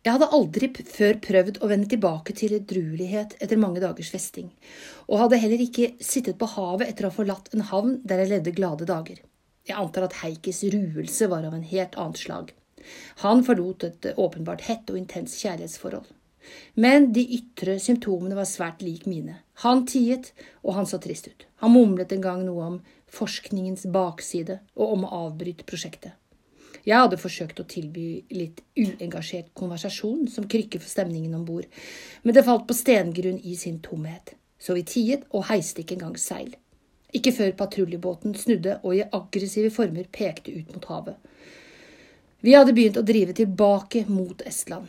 Jeg hadde aldri før prøvd å vende tilbake til edruelighet etter mange dagers festing, og hadde heller ikke sittet på havet etter å ha forlatt en havn der jeg levde glade dager. Jeg antar at Heikis ruelse var av en helt annet slag. Han forlot et åpenbart hett og intens kjærlighetsforhold. Men de ytre symptomene var svært lik mine. Han tiet, og han så trist ut. Han mumlet en gang noe om forskningens bakside og om å avbryte prosjektet. Jeg hadde forsøkt å tilby litt uengasjert konversasjon som krykke for stemningen om bord, men det falt på stengrunn i sin tomhet. Så vi tiet og heiste ikke engang seil. Ikke før patruljebåten snudde og i aggressive former pekte ut mot havet. Vi hadde begynt å drive tilbake mot Estland.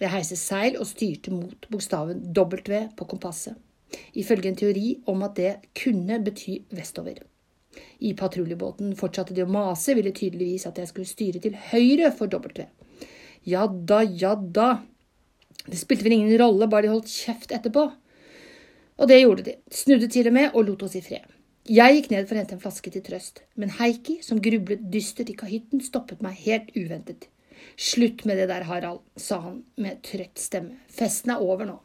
Jeg heiste seil og styrte mot bokstaven W på kompasset, ifølge en teori om at det kunne bety vestover. I patruljebåten fortsatte de å mase, ville tydeligvis at jeg skulle styre til høyre for W. Ja da, ja da. Det spilte vel ingen rolle, bare de holdt kjeft etterpå. Og det gjorde de, snudde til og med og lot oss i fred. Jeg gikk ned for å hente en flaske til trøst, men Heikki, som grublet dystert i kahytten, stoppet meg helt uventet. Slutt med det der, Harald, sa han med trøtt stemme. Festen er over nå.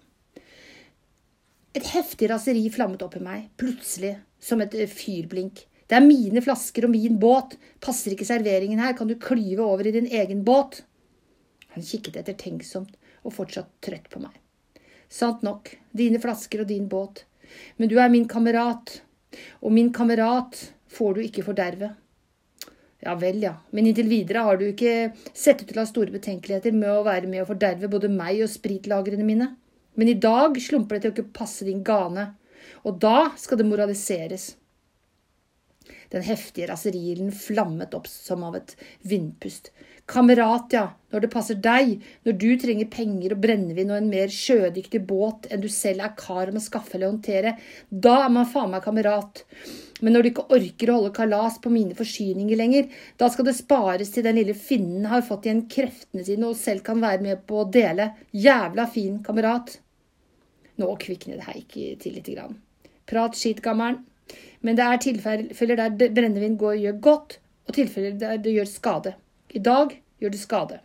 Et heftig raseri flammet opp i meg, plutselig, som et fyrblink. Det er mine flasker og min båt. Passer ikke serveringen her, kan du klyve over i din egen båt? Han kikket ettertenksomt og fortsatt trøtt på meg. Sant nok, dine flasker og din båt, men du er min kamerat, og min kamerat får du ikke forderve. Ja vel, ja, men inntil videre har du ikke sett ut til å ha store betenkeligheter med å være med å forderve både meg og spritlagrene mine. Men i dag slumper det til å ikke passe din gane, og da skal det moraliseres. Den heftige raserilen flammet opp som av et vindpust. Kamerat, ja, når det passer deg, når du trenger penger og brennevin og en mer sjødyktig båt enn du selv er kar om å skaffe eller håndtere, da er man faen meg kamerat. Men når du ikke orker å holde kalas på mine forsyninger lenger, da skal det spares til den lille finnen har fått igjen kreftene sine og selv kan være med på å dele. Jævla fin kamerat. Nå kviknet Heikki til lite grann. Prat skitt, gammelen. Men det er tilfeller der brennevin går gjør godt, og tilfeller der det gjør skade. I dag gjør det skade.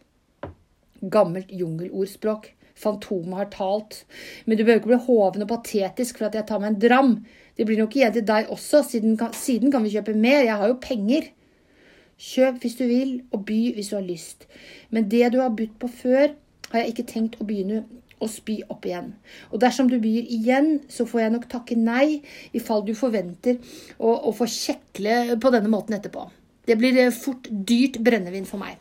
Gammelt jungelordspråk. Fantomet har talt. Men du behøver ikke bli hoven og patetisk for at jeg tar meg en dram. Det blir nok igjen til deg også, siden kan, siden kan vi kjøpe mer. Jeg har jo penger. Kjøp hvis du vil, og by hvis du har lyst. Men det du har budt på før, har jeg ikke tenkt å begynne og spy opp igjen. Og dersom du byr igjen, så får jeg nok takke nei, i fall du forventer å, å få kjekle på denne måten etterpå. Det blir eh, fort dyrt brennevin for meg.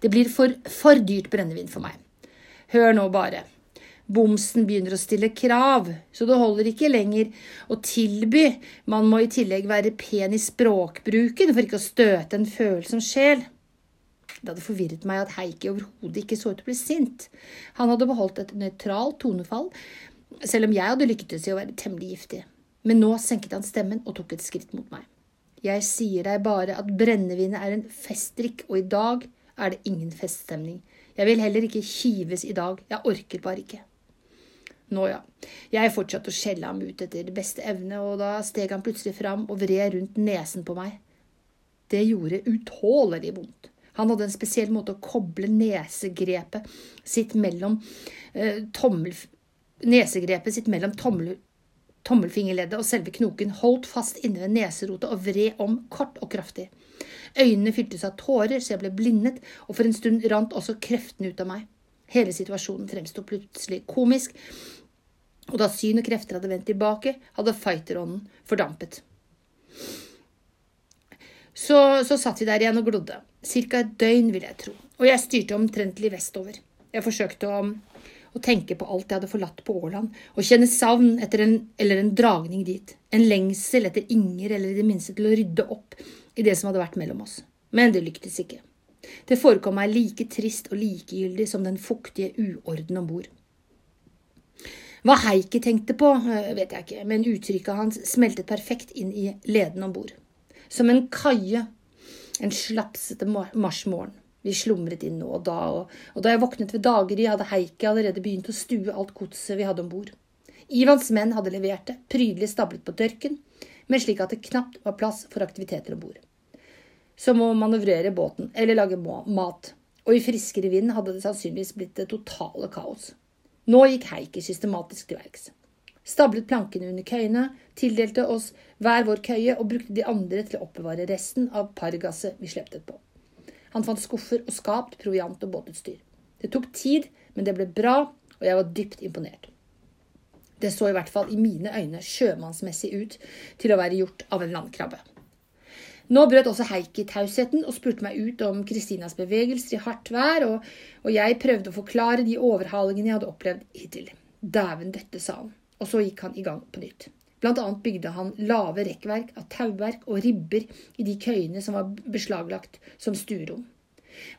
Det blir for, for dyrt brennevin for meg. Hør nå bare. Bomsen begynner å stille krav, så det holder ikke lenger å tilby. Man må i tillegg være pen i språkbruken for ikke å støte en følsom sjel. Det hadde forvirret meg at Heikki overhodet ikke så ut til å bli sint. Han hadde beholdt et nøytralt tonefall, selv om jeg hadde lyktes i å være temmelig giftig. Men nå senket han stemmen og tok et skritt mot meg. Jeg sier deg bare at brennevinet er en festdrikk, og i dag er det ingen feststemning. Jeg vil heller ikke kives i dag, jeg orker bare ikke. Nå ja, jeg fortsatte å skjelle ham ut etter beste evne, og da steg han plutselig fram og vred rundt nesen på meg. Det gjorde utålelig vondt. Han hadde en spesiell måte å koble nesegrepet sitt mellom eh, tommel, nesegrepet sitt mellom tommel, tommelfingerleddet og selve knoken, holdt fast inne ved neserotet og vred om kort og kraftig. Øynene fyltes av tårer så jeg ble blindet, og for en stund rant også kreftene ut av meg. Hele situasjonen fremsto plutselig komisk, og da syn og krefter hadde vendt tilbake, hadde fighterånden fordampet. Så, så satt vi der igjen og glodde. Cirka et døgn, vil jeg tro. Og jeg styrte omtrentlig vestover. Jeg forsøkte å, å, tenke på alt jeg hadde forlatt på Åland, og kjenne savn etter en, eller en dragning dit. En lengsel etter Inger, eller i det minste til å rydde opp i det som hadde vært mellom oss. Men det lyktes ikke. Det forekom meg like trist og likegyldig som den fuktige uorden om bord. Hva Heikki tenkte på, eh, vet jeg ikke, men uttrykket hans smeltet perfekt inn i leden om bord som en kaie en slapsete marsmorgen. Vi slumret inn nå og da, og, og da jeg våknet ved daggry, hadde Heikki allerede begynt å stue alt godset vi hadde om bord. Ivans menn hadde levert det, prydelig stablet på dørken, men slik at det knapt var plass for aktiviteter om bord. Som å manøvrere båten eller lage mat. og i friskere vind hadde det sannsynligvis blitt det totale kaos. Nå gikk Heikki systematisk til verks. Stablet plankene under køyene, tildelte oss hver vår køye og brukte de andre til å oppbevare resten av pargasset vi sleptet på. Han fant skuffer og skap, proviant og båtutstyr. Det tok tid, men det ble bra, og jeg var dypt imponert. Det så i hvert fall i mine øyne sjømannsmessig ut til å være gjort av en landkrabbe. Nå brøt også Heikki tausheten og spurte meg ut om Kristinas bevegelser i hardt vær, og, og, jeg prøvde å forklare de overhalingene jeg hadde opplevd hittil. Dæven døtte, sa han, og så gikk han i gang på nytt. Blant annet bygde han lave rekkverk av tauverk og ribber i de køyene som var beslaglagt som stuerom.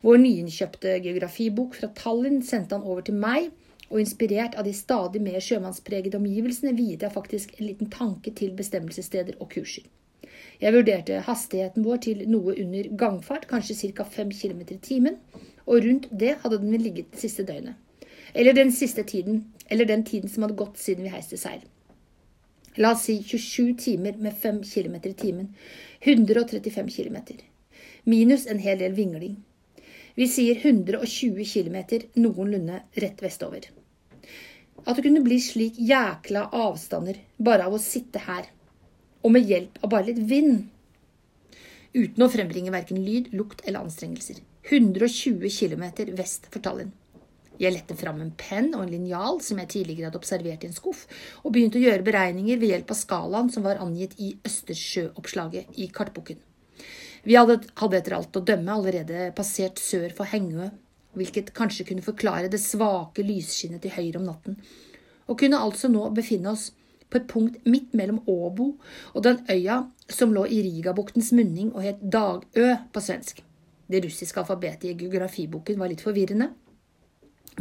Vår nyinnkjøpte geografibok fra Tallinn sendte han over til meg, og inspirert av de stadig mer sjømannspregede omgivelsene viet jeg faktisk en liten tanke til bestemmelsessteder og kurser. Jeg vurderte hastigheten vår til noe under gangfart, kanskje ca. 5 km i timen, og rundt det hadde den ligget det siste døgnet. Eller den siste tiden, eller den tiden som hadde gått siden vi heiste seil. La oss si 27 timer med 5 km i timen. 135 km. Minus en hel del vingling. Vi sier 120 km noenlunde rett vestover. At det kunne bli slik jækla avstander bare av å sitte her og med hjelp av bare litt vind. Uten å frembringe verken lyd, lukt eller anstrengelser. 120 km vest for Tallinn. Jeg lette fram en penn og en linjal som jeg tidligere hadde observert i en skuff, og begynte å gjøre beregninger ved hjelp av skalaen som var angitt i Østersjøoppslaget i kartboken. Vi hadde, hadde etter alt å dømme allerede passert sør for Hengø, hvilket kanskje kunne forklare det svake lysskinnet til høyre om natten, og kunne altså nå befinne oss på et punkt midt mellom Åbo og den øya som lå i Rigabuktens munning og het Dagø på svensk. Det russiske alfabetet i geografiboken var litt forvirrende,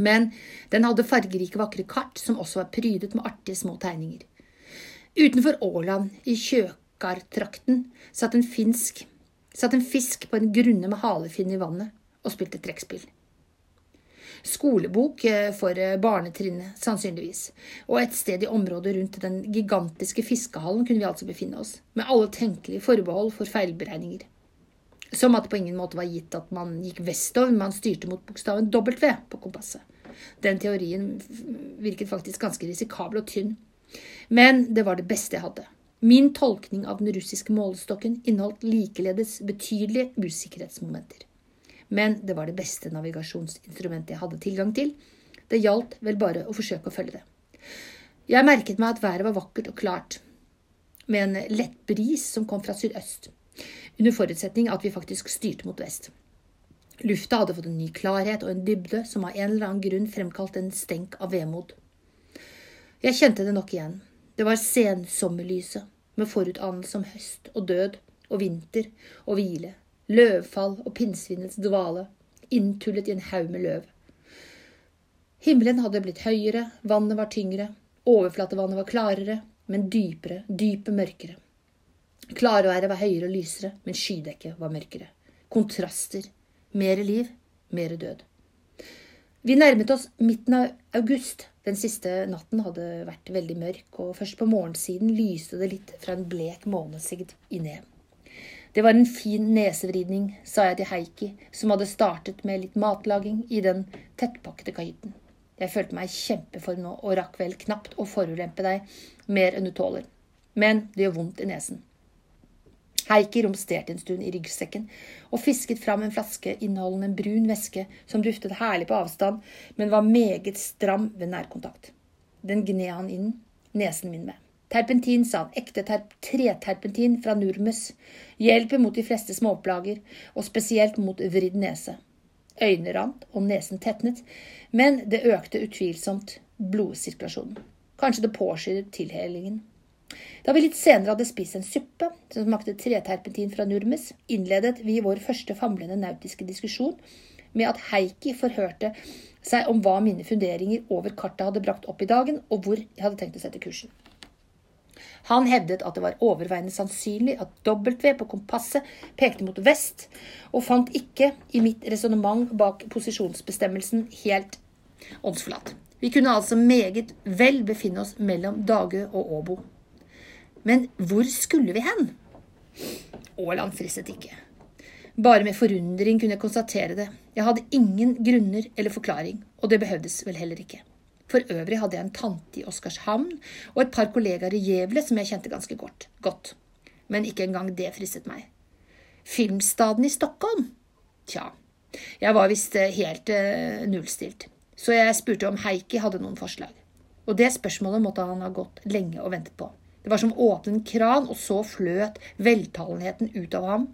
men den hadde fargerike, vakre kart som også var prydet med artige små tegninger. Utenfor Åland, i Kjøkartrakten, satt en, finsk, satt en fisk på en grunne med halefinn i vannet og spilte trekkspill skolebok eh, for eh, barnetrinnet, sannsynligvis. Og et sted i området rundt den gigantiske fiskehallen kunne vi altså befinne oss, med alle tenkelige forbehold for feilberegninger. Som at det på ingen måte var gitt at man gikk vestover, man styrte mot bokstaven W på kompasset. Den teorien virket faktisk ganske risikabel og tynn. Men det var det beste jeg hadde. Min tolkning av den russiske målestokken inneholdt likeledes betydelige usikkerhetsmomenter men det var det beste navigasjonsinstrumentet jeg hadde tilgang til. Det gjaldt vel bare å forsøke å følge det. Jeg merket meg at været var vakkert og klart, med en lett bris som kom fra sydøst, under forutsetning at vi faktisk styrte mot vest. Lufta hadde fått en ny klarhet og en dybde som av en eller annen grunn fremkalte en stenk av vemod. Jeg kjente det nok igjen. Det var sensommerlyset, med forutanelse om høst og død og vinter og hvile løvfall og pinnsvinets dvale, inntullet i en haug med løv. Himmelen hadde blitt høyere, vannet var tyngre, overflatevannet var klarere, men dypere, dypet mørkere. Klareværet var høyere og lysere, men skydekket var mørkere. Kontraster. Mere liv, mere død. Vi nærmet oss midten av august. Den siste natten hadde vært veldig mørk, og først på morgensiden lyste det litt fra en blek månesigd i ned. Det var en fin nesevridning, sa jeg til Heikki, som hadde startet med litt matlaging i den tettpakkede kahytten. Jeg følte meg i kjempeform nå og rakk vel knapt å forulempe deg mer enn du tåler. Men det gjør vondt i nesen. Heikki romsterte en stund i ryggsekken og fisket fram en flaske inneholdende en brun væske som duftet herlig på avstand, men var meget stram ved nærkontakt. Den gned han inn nesen min med. Terpentin, sa han, ekte treterpentin fra Nurmus. hjelper mot de fleste småplager, og spesielt mot vridd nese. Øynene rant og nesen tetnet, men det økte utvilsomt blodsirkulasjonen. Kanskje det påskyndet tilhelingen. Da vi litt senere hadde spist en suppe som smakte treterpentin fra Nurmes, innledet vi vår første famlende nautiske diskusjon med at Heikki forhørte seg om hva mine funderinger over kartet hadde brakt opp i dagen, og hvor jeg hadde tenkt å sette kursen. Han hevdet at det var overveiende sannsynlig at W på kompasset pekte mot vest, og fant ikke i mitt resonnement bak posisjonsbestemmelsen helt åndsforlatt. Vi kunne altså meget vel befinne oss mellom Dagø og Åbo. Men hvor skulle vi hen? Åland fristet ikke. Bare med forundring kunne jeg konstatere det. Jeg hadde ingen grunner eller forklaring, og det behøvdes vel heller ikke. For øvrig hadde jeg en tante i Oscarshamn og et par kollegaer i Gjevle som jeg kjente ganske godt. godt. Men ikke engang det fristet meg. Filmstaden i Stockholm? Tja, jeg var visst eh, helt uh, nullstilt, så jeg spurte om Heikki hadde noen forslag. Og det spørsmålet måtte han ha gått lenge og ventet på. Det var som å åpne en kran, og så fløt veltalenheten ut av ham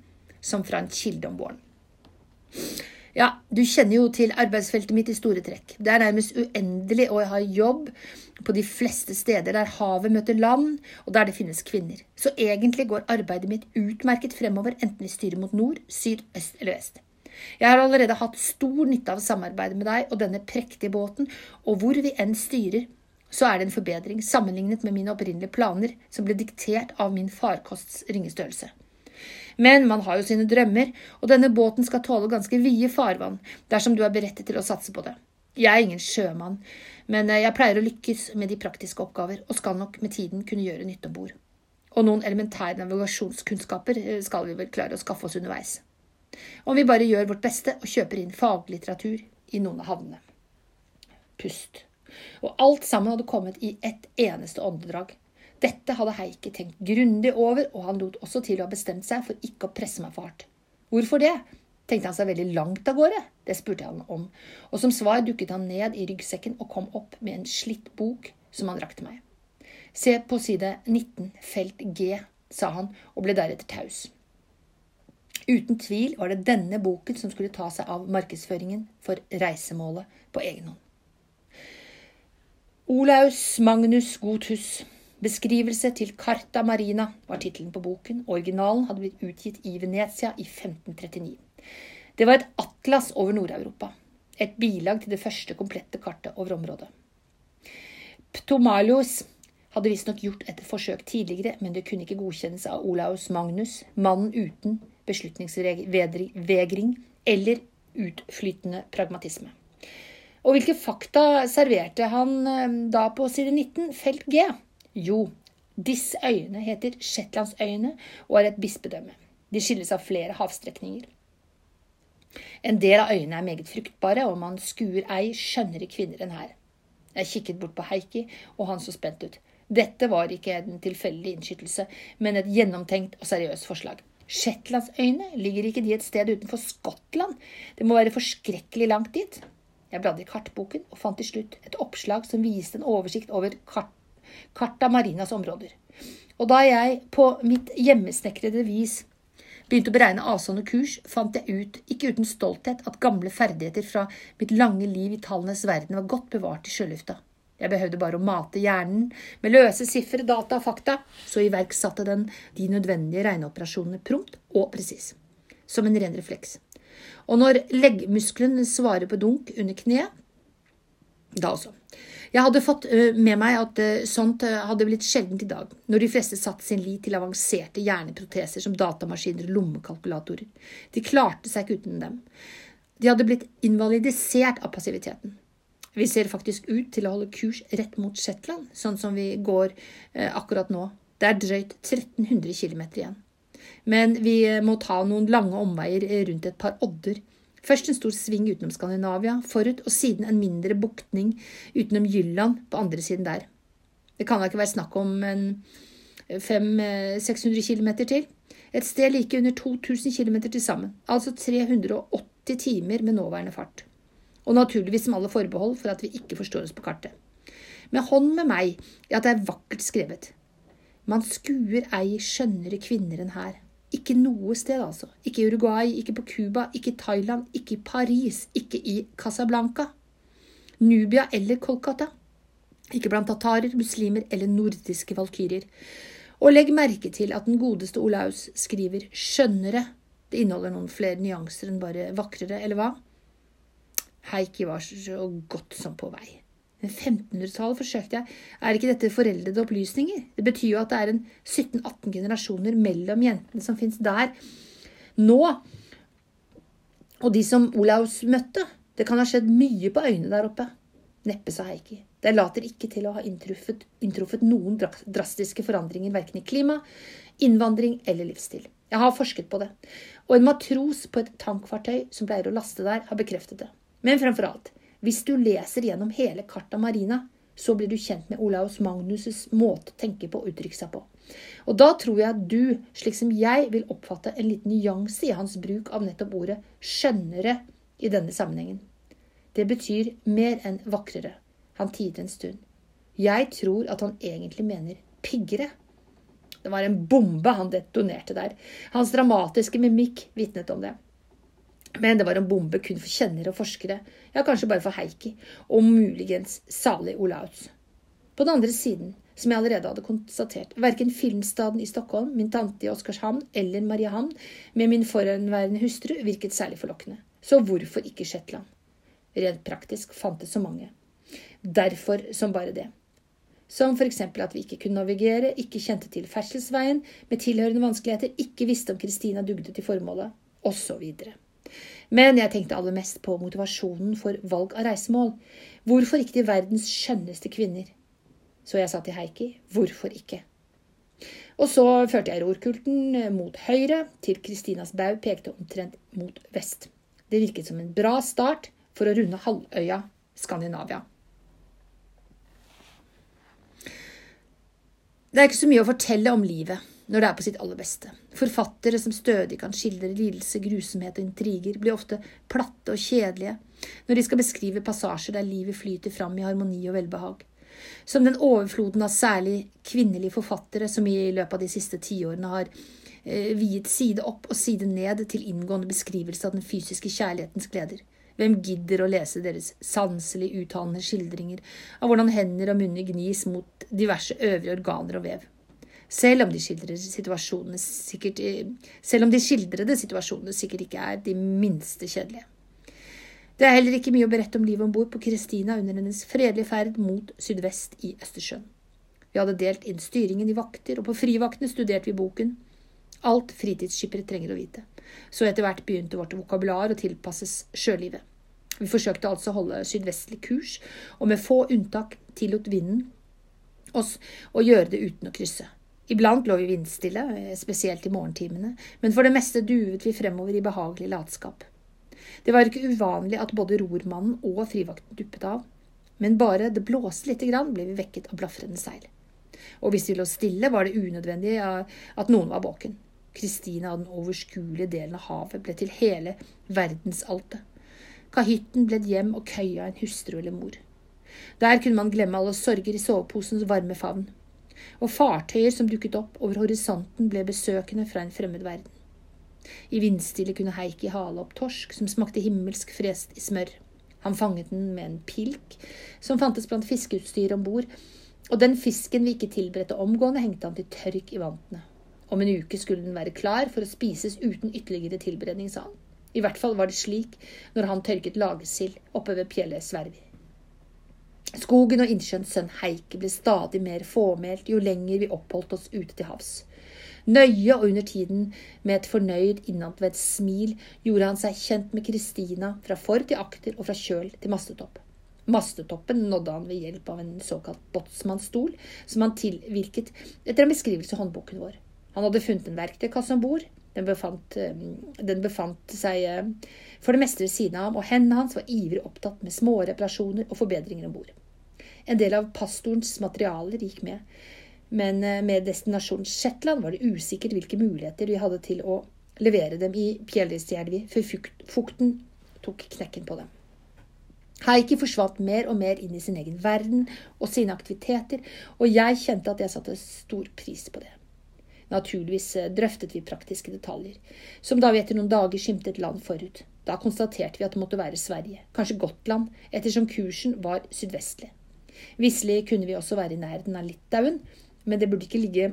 som fra en kilde om våren. Ja, du kjenner jo til arbeidsfeltet mitt i store trekk. Det er nærmest uendelig, og jeg har jobb på de fleste steder der havet møter land, og der det finnes kvinner. Så egentlig går arbeidet mitt utmerket fremover, enten vi styrer mot nord, syd, øst eller vest. Jeg har allerede hatt stor nytte av samarbeidet med deg og denne prektige båten, og hvor vi enn styrer, så er det en forbedring sammenlignet med mine opprinnelige planer, som ble diktert av min farkosts ringestørrelse. Men man har jo sine drømmer, og denne båten skal tåle ganske vide farvann dersom du er berettet til å satse på det. Jeg er ingen sjømann, men eh, jeg pleier å lykkes med de praktiske oppgaver, og skal nok med tiden kunne gjøre nytte om bord. Og noen elementære navigasjonskunnskaper eh, skal vi vel klare å skaffe oss underveis. Om vi bare gjør vårt beste og kjøper inn faglitteratur i noen av havnene. Pust. Og alt sammen hadde kommet i ett eneste åndedrag. Dette hadde Heikki tenkt grundig over, og han lot også til å ha bestemt seg for ikke å presse meg for hardt. Hvorfor det? Tenkte han seg veldig langt av gårde? Det spurte han om, og som svar dukket han ned i ryggsekken og kom opp med en slitt bok som han rakte meg. Se på side 19, felt G, sa han og ble deretter taus. Uten tvil var det denne boken som skulle ta seg av markedsføringen for reisemålet på egen hånd. Olaus Magnus Godhus Beskrivelse til Carta Marina var tittelen på boken. Originalen hadde blitt utgitt i Venezia i 1539. Det var et atlas over Nord-Europa. Et bilag til det første komplette kartet over området. Ptomalios hadde visstnok gjort et forsøk tidligere, men det kunne ikke godkjennes av Olaus Magnus, mannen uten beslutningsvegring eller utflytende pragmatisme. Og hvilke fakta serverte han eh, da på side 19, felt G? Jo, disse øyene heter Shetlandsøyene og er et bispedømme. De skilles av flere havstrekninger. En del av øyene er meget fruktbare, og man skuer ei skjønnere kvinner enn her. Jeg kikket bort på Heikki, og han så spent ut. Dette var ikke en tilfeldig innskytelse, men et gjennomtenkt og seriøst forslag. Shetlandsøyene, ligger ikke de et sted utenfor Skottland? Det må være forskrekkelig langt dit. Jeg bladde i kartboken og fant til slutt et oppslag som viste en oversikt over kart Carta Marinas områder. Og da jeg på mitt hjemmesnekrede vis begynte å beregne avstand og kurs, fant jeg ut, ikke uten stolthet, at gamle ferdigheter fra mitt lange liv i tallenes verden var godt bevart i sjølufta. Jeg behøvde bare å mate hjernen med løse sifre, data og fakta, så iverksatte den de nødvendige regneoperasjonene prompt og presis. Som en ren refleks. Og når leggmuskelen svarer på dunk under kneet, da også. Jeg hadde fått eh, med meg at eh, sånt eh, hadde blitt sjeldent i dag, når de fleste satte sin lit til avanserte hjerneproteser som datamaskiner og lommekalkulatorer. De klarte seg ikke uten dem. De hadde blitt invalidisert av passiviteten. Vi ser faktisk ut til å holde kurs rett mot Shetland, sånn som vi går akkurat nå. Det er drøyt 1300 km igjen. Men vi må ta noen lange omveier rundt et par odder Først en stor sving utenom Skandinavia forut, og siden en mindre buktning utenom Jylland på andre siden der. Det kan da ikke være snakk om en 500-600 km til. Et sted like under 2000 km til sammen, altså 380 timer med nåværende fart. Og naturligvis som alle forbehold for at vi ikke forstår oss på kartet. Med hånd med meg i at det er vakkert skrevet. Man skuer ei skjønnere kvinner enn her. Ikke noe sted, altså. Ikke i Uruguay, ikke på Cuba, ikke i Thailand, ikke i Paris, ikke i Casablanca. Nubia eller Kolkata. Ikke blant tatarer, muslimer eller nordiske valkyrier. Og legg merke til at den godeste Olaus skriver skjønnere. Det inneholder noen flere nyanser enn bare vakrere, eller hva? Heikki var så godt som på vei. Men 1500-tallet forsøkte jeg. Er ikke dette foreldrede opplysninger? Det betyr jo at det er en 17-18 generasjoner mellom jentene som fins der nå, og de som Olaus møtte. Det kan ha skjedd mye på øyene der oppe. Neppe, sa Heikki. Det later ikke til å ha inntruffet, inntruffet noen drastiske forandringer verken i klima, innvandring eller livsstil. Jeg har forsket på det, og en matros på et tankfartøy som pleier å laste der, har bekreftet det. Men fremfor alt, hvis du leser gjennom hele Carta Marina, så blir du kjent med Olaus Magnus' måte å tenke på og uttrykke seg på. Og da tror jeg at du, slik som jeg, vil oppfatte en liten nyanse i hans bruk av nettopp ordet skjønnere i denne sammenhengen. Det betyr mer enn vakrere. Han tidet en stund. Jeg tror at han egentlig mener piggere. Det var en bombe han detonerte der. Hans dramatiske mimikk vitnet om det. Men det var en bombe kun for kjennere og forskere, ja, kanskje bare for Heikki, og muligens salig Olaus. På den andre siden, som jeg allerede hadde konstatert, verken filmstaden i Stockholm, min tante i Oscarshamn eller Mariehamn med min forhenværende hustru virket særlig forlokkende. Så hvorfor ikke Shetland? Rent praktisk fantes så mange. Derfor som bare det som f.eks. at vi ikke kunne navigere, ikke kjente til ferdselsveien med tilhørende vanskeligheter, ikke visste om Kristina dugde til formålet, osv. Men jeg tenkte aller mest på motivasjonen for valg av reisemål. Hvorfor ikke til verdens skjønneste kvinner? Så jeg sa til Heikki hvorfor ikke? Og så førte jeg rorkulten mot høyre, til Kristinas baug pekte omtrent mot vest. Det virket som en bra start for å runde halvøya Skandinavia. Det er ikke så mye å fortelle om livet når det er på sitt aller beste. Forfattere som stødig kan skildre lidelse, grusomhet og intriger, blir ofte platte og kjedelige når de skal beskrive passasjer der livet flyter fram i harmoni og velbehag. Som den overfloden av særlig kvinnelige forfattere som i løpet av de siste tiårene har eh, viet side opp og side ned til inngående beskrivelse av den fysiske kjærlighetens gleder. Hvem gidder å lese deres sanselig uttalende skildringer av hvordan hender og munner gnis mot diverse øvrige organer og vev? Selv om de skildrede situasjonene sikkert, om de skildrede situasjonene sikkert ikke er de minste kjedelige. Det er heller ikke mye å berette om livet om bord på Kristina under hennes fredelige ferd mot sydvest i Østersjøen. Vi hadde delt inn styringen i vakter, og på frivaktene studerte vi boken Alt fritidsskippere trenger å vite. Så etter hvert begynte vårt vokabular å tilpasses sjølivet. Vi forsøkte altså å holde sydvestlig kurs, og med få unntak tillot vinden oss å gjøre det uten å krysse. Iblant lå vi vindstille, spesielt i morgentimene, men for det meste duvet vi fremover i behagelig latskap. Det var ikke uvanlig at både rormannen og frivakten duppet av, men bare det blåste lite grann, ble vi vekket av blafrende seil. Og hvis vi lå stille, var det unødvendig at noen var våken. Kristina og den overskuelige delen av havet ble til hele verdensaltet. Kahytten ble et hjem og køya en hustru eller mor. Der kunne man glemme alle sorger i soveposens varme favn. Og fartøyer som dukket opp over horisonten, ble besøkende fra en fremmed verden. I vindstille kunne Heikki hale opp torsk som smakte himmelsk frest i smør. Han fanget den med en pilk som fantes blant fiskeutstyret om bord, og den fisken vi ikke tilberedte omgående, hengte han til tørk i vantene. Om en uke skulle den være klar for å spises uten ytterligere tilberedning, sa han. I hvert fall var det slik når han tørket lagesild oppe ved Pjelle Svervi. Skogen og innsjøens sønn Heike ble stadig mer fåmælt jo lenger vi oppholdt oss ute til havs. Nøye og under tiden med et fornøyd innadvendt smil gjorde han seg kjent med Kristina fra for til akter og fra kjøl til mastetopp. Mastetoppen nådde han ved hjelp av en såkalt båtsmannsstol som han tilvirket etter en beskrivelse i håndboken vår. Han hadde funnet en verktøykasse om bord, den eh, den befant, seg eh, for det meste ved siden av ham, og hendene hans var ivrig opptatt med små reparasjoner og forbedringer om bord. En del av pastorens materialer gikk med, men eh, med destinasjonen Shetland var det usikkert hvilke muligheter vi hadde til å levere dem i Pjellisjärvi før fukten tok knekken på dem. Heikki forsvant mer og mer inn i sin egen verden og sine aktiviteter, og jeg kjente at jeg satte stor pris på det. Naturligvis eh, drøftet vi praktiske detaljer, som da vi etter noen dager skimtet land forut. Da konstaterte vi at det måtte være Sverige, kanskje Gotland, ettersom kursen var sydvestlig. Visselig kunne vi også være i nærheten av Litauen, men det burde ikke ligge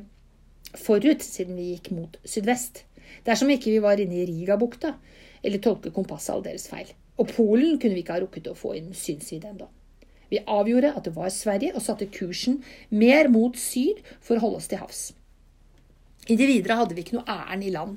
forut, siden vi gikk mot sydvest. Dersom ikke vi var inne i Rigabukta, eller tolket kompasset aldeles feil. Og Polen kunne vi ikke ha rukket å få inn synsvidde ennå. Vi avgjorde at det var Sverige, og satte kursen mer mot syd for å holde oss til havs. Inntil videre hadde vi ikke noe ærend i land.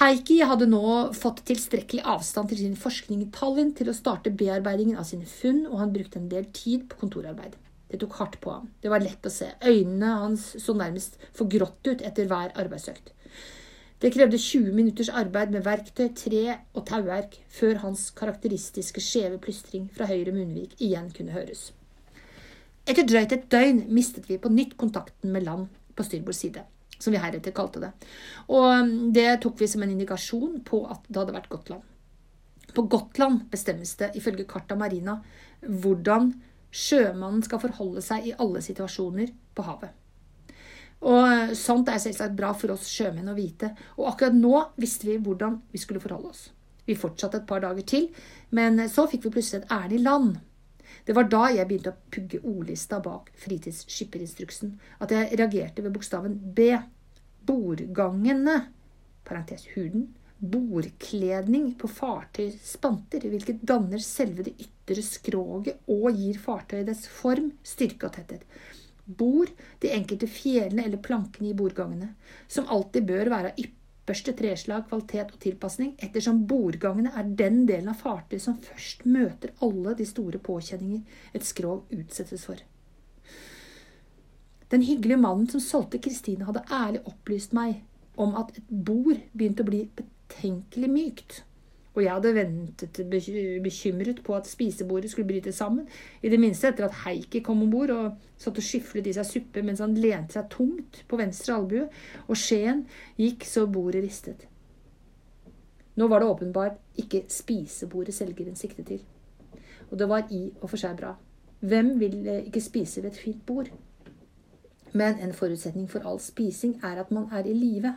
Heikki hadde nå fått tilstrekkelig avstand til sin forskning i Tallinn til å starte bearbeidingen av sine funn, og han brukte en del tid på kontorarbeid. Det tok hardt på ham. Det var lett å se. Øynene hans så nærmest forgrått ut etter hver arbeidsøkt. Det krevde 20 minutters arbeid med verktøy, tre og tauverk før hans karakteristiske skjeve plystring fra høyre munnvik igjen kunne høres. Etter drøyt et døgn mistet vi på nytt kontakten med land på styrbord side, som vi heretter kalte det, og det tok vi som en indikasjon på at det hadde vært Gotland. På Gotland bestemmes det, ifølge Carta Marina, hvordan sjømannen skal forholde seg i alle situasjoner på havet. Og Sånt er selvsagt bra for oss sjømenn å vite, og akkurat nå visste vi hvordan vi skulle forholde oss. Vi fortsatte et par dager til, men så fikk vi plutselig et ærend i land. Det var da jeg begynte å pugge ordlista bak fritidsskipperinstruksen, at jeg reagerte ved bokstaven B. Bordgangene, parentes huden, bordkledning på fartøyspanter, hvilket danner selve det ytre skroget og gir fartøyet dets form, styrke og tetthet bord, de enkelte fjellene eller plankene i bordgangene, som alltid bør være av ypperste treslag, kvalitet og tilpasning, ettersom bordgangene er den delen av fartøyet som først møter alle de store påkjenninger et skrog utsettes for. Den hyggelige mannen som solgte Kristine, hadde ærlig opplyst meg om at et bord begynte å bli betenkelig mykt. Og jeg hadde ventet bekymret på at spisebordet skulle bryte sammen, i det minste etter at Heikki kom om bord og satt og skyflet i seg suppe mens han lente seg tungt på venstre albue, og skjeen gikk så bordet ristet. Nå var det åpenbart ikke spisebordet selgeren siktet til, og det var i og for seg bra. Hvem vil ikke spise ved et fint bord? Men en forutsetning for all spising er at man er i live,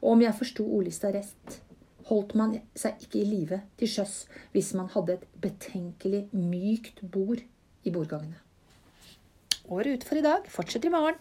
og om jeg forsto ordlista rett, holdt man seg ikke i live til sjøs hvis man hadde et betenkelig mykt bord i bordgangene. Året ut for i dag fortsetter i morgen.